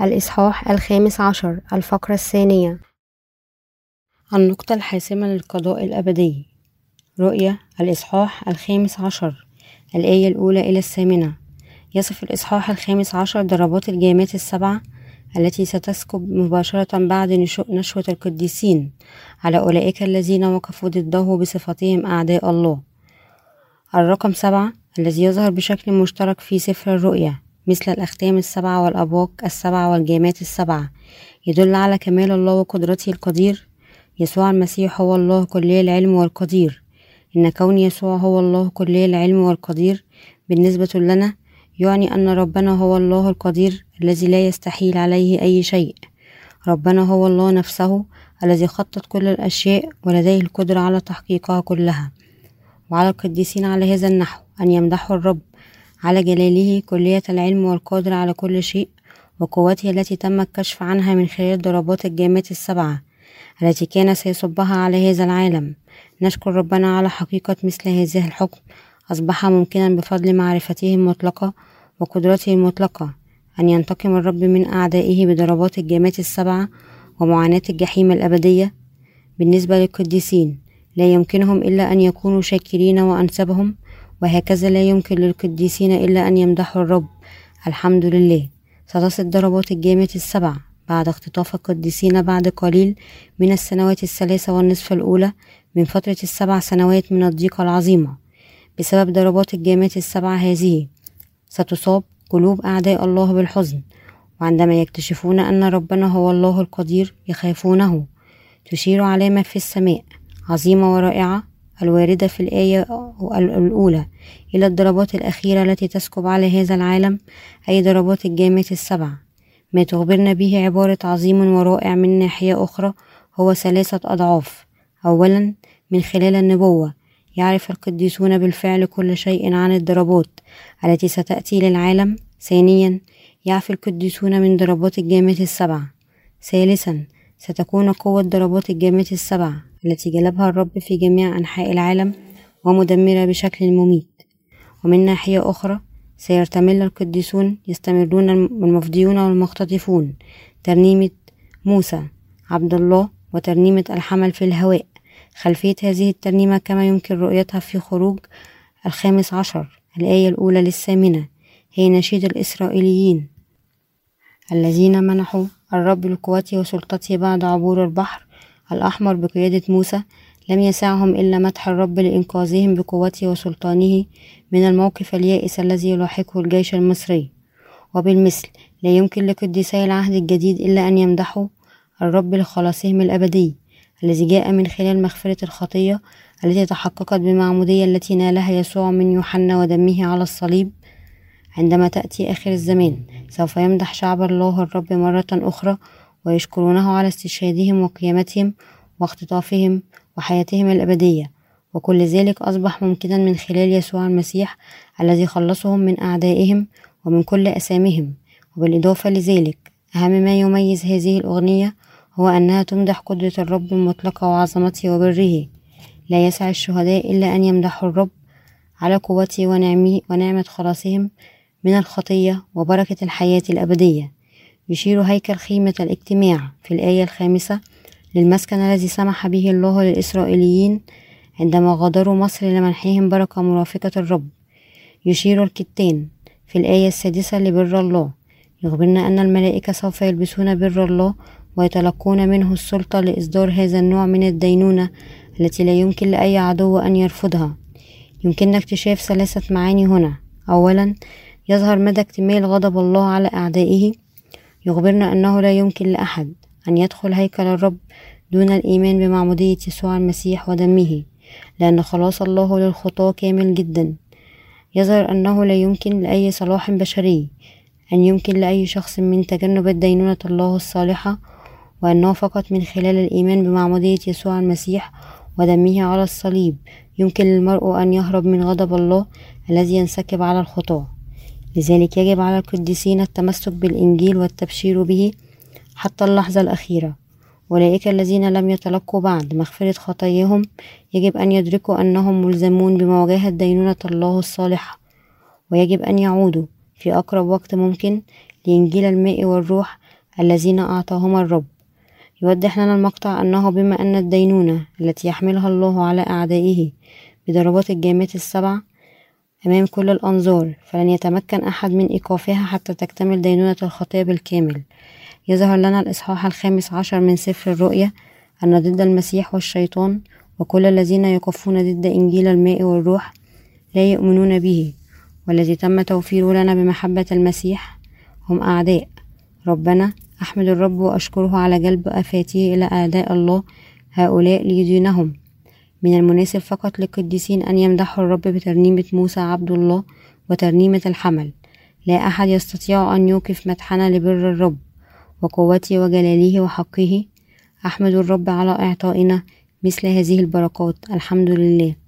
الإصحاح الخامس عشر الفقرة الثانية. النقطة الحاسمة للقضاء الأبدي. رؤية الإصحاح الخامس عشر. الآية الأولى إلى الثامنة. يصف الإصحاح الخامس عشر ضربات الجامات السبعة التي ستسكب مباشرة بعد نشوة القديسين على أولئك الذين وقفوا ضده بصفتهم أعداء الله. الرقم سبعة الذي يظهر بشكل مشترك في سفر الرؤيا مثل الأختام السبعة والأبواق السبعة والجامات السبعة. يدل على كمال الله وقدرته القدير. يسوع المسيح هو الله كلي العلم والقدير. إن كون يسوع هو الله كلي العلم والقدير بالنسبة لنا يعني أن ربنا هو الله القدير الذي لا يستحيل عليه أي شيء. ربنا هو الله نفسه الذي خطط كل الأشياء ولديه القدرة على تحقيقها كلها. وعلى القديسين على هذا النحو أن يمدحوا الرب على جلاله كلية العلم والقادر على كل شيء وقوته التي تم الكشف عنها من خلال ضربات الجامات السبعة التي كان سيصبها على هذا العالم. نشكر ربنا على حقيقة مثل هذا الحكم. أصبح ممكنا بفضل معرفته المطلقة وقدرته المطلقة أن ينتقم الرب من أعدائه بضربات الجامات السبعة ومعاناة الجحيم الأبدية. بالنسبة للقديسين لا يمكنهم إلا أن يكونوا شاكرين وأنسبهم وهكذا لا يمكن للقديسين إلا أن يمدحوا الرب. الحمد لله. ستصل ضربات الجامات السبع بعد اختطاف القديسين بعد قليل من السنوات الثلاثة والنصف الأولى من فترة السبع سنوات من الضيقة العظيمة. بسبب ضربات الجامات السبع هذه ستصاب قلوب أعداء الله بالحزن وعندما يكتشفون أن ربنا هو الله القدير يخافونه. تشير علامة في السماء عظيمة ورائعة الواردة في الآية الأولى. إلى الضربات الأخيرة التي تسكب على هذا العالم أي ضربات الجامات السبع ما تخبرنا به عبارة عظيم ورائع من ناحية أخرى هو ثلاثة أضعاف. أولا من خلال النبوة. يعرف القديسون بالفعل كل شيء عن الضربات التي ستأتي للعالم ثانيا يعفي القديسون من ضربات الجامات السبع ثالثا ستكون قوة ضربات الجامات السبع التي جلبها الرب في جميع أنحاء العالم ومدمرة بشكل مميت. ومن ناحية أخرى سيرتمل القديسون يستمرون المفديون والمختطفون ترنيمة موسى عبد الله وترنيمة الحمل في الهواء. خلفية هذه الترنيمة كما يمكن رؤيتها في خروج الخامس عشر الآية الأولى للثامنة هي نشيد الإسرائيليين. الذين منحوا الرب لقوته وسلطته بعد عبور البحر الأحمر بقيادة موسى لم يسعهم إلا مدح الرب لإنقاذهم بقوته وسلطانه من الموقف اليائس الذي يلاحقه الجيش المصري. وبالمثل لا يمكن لقديسي العهد الجديد إلا أن يمدحوا الرب لخلاصهم الأبدي الذي جاء من خلال مغفرة الخطية التي تحققت بالمعمودية التي نالها يسوع من يوحنا ودمه على الصليب. عندما تأتي آخر الزمان سوف يمدح شعب الله الرب مرة أخرى ويشكرونه على استشهادهم وقيامتهم واختطافهم وحياتهم الأبدية. وكل ذلك أصبح ممكنا من خلال يسوع المسيح الذي خلصهم من أعدائهم ومن كل أسامهم. وبالإضافة لذلك أهم ما يميز هذه الأغنية هو أنها تمدح قدرة الرب المطلقة وعظمته وبره. لا يسع الشهداء إلا أن يمدحوا الرب على قوته ونعمة خلاصهم من الخطية وبركة الحياة الأبدية. يشير هيكل خيمة الاجتماع في الآية الخامسة للمسكن الذي سمح به الله للإسرائيليين عندما غادروا مصر لمنحهم بركة مرافقة الرب. يشير الكتان في الآية السادسة لبر الله. يخبرنا أن الملائكة سوف يلبسون بر الله ويتلقون منه السلطة لإصدار هذا النوع من الدينونة التي لا يمكن لأي عدو أن يرفضها. يمكننا اكتشاف ثلاثة معاني هنا. أولا يظهر مدى اكتمال غضب الله على أعدائه يخبرنا أنه لا يمكن لأحد أن يدخل هيكل الرب دون الإيمان بمعمودية يسوع المسيح ودمه لأن خلاص الله للخطاة كامل جدا. يظهر أنه لا يمكن لأي صلاح بشري أن يمكن لأي شخص من تجنب الدينونة الله الصالحة وأنه فقط من خلال الإيمان بمعمودية يسوع المسيح ودمه على الصليب. يمكن للمرء أن يهرب من غضب الله الذي ينسكب على الخطاة. لذلك يجب على القديسين التمسك بالإنجيل والتبشير به حتى اللحظة الأخيرة. أولئك الذين لم يتلقوا بعد مغفرة خطاياهم يجب أن يدركوا أنهم ملزمون بمواجهة دينونة الله الصالحة ويجب أن يعودوا في أقرب وقت ممكن لإنجيل الماء والروح الذين أعطاهما الرب. يوضح لنا المقطع أنه بما أن الدينونة التي يحملها الله على أعدائه بضربات الجامات السبع أمام كل الأنظار فلن يتمكن أحد من إيقافها حتى تكتمل دينونة الخطية بالكامل يظهر لنا الإصحاح الخامس عشر من سفر الرؤيا أن ضد المسيح والشيطان وكل الذين يقفون ضد إنجيل الماء والروح لا يؤمنون به والذي تم توفيره لنا بمحبة المسيح هم أعداء. ربنا أحمد الرب وأشكره على جلب آفاته إلى أعداء الله هؤلاء ليدينهم. من المناسب فقط للقديسين أن يمدحوا الرب بترنيمة موسى عبد الله وترنيمة الحمل. لا أحد يستطيع أن يوقف مدحنا لبر الرب وقوته وجلاله وحقه. أحمد الرب على إعطائنا مثل هذه البركات. الحمد لله.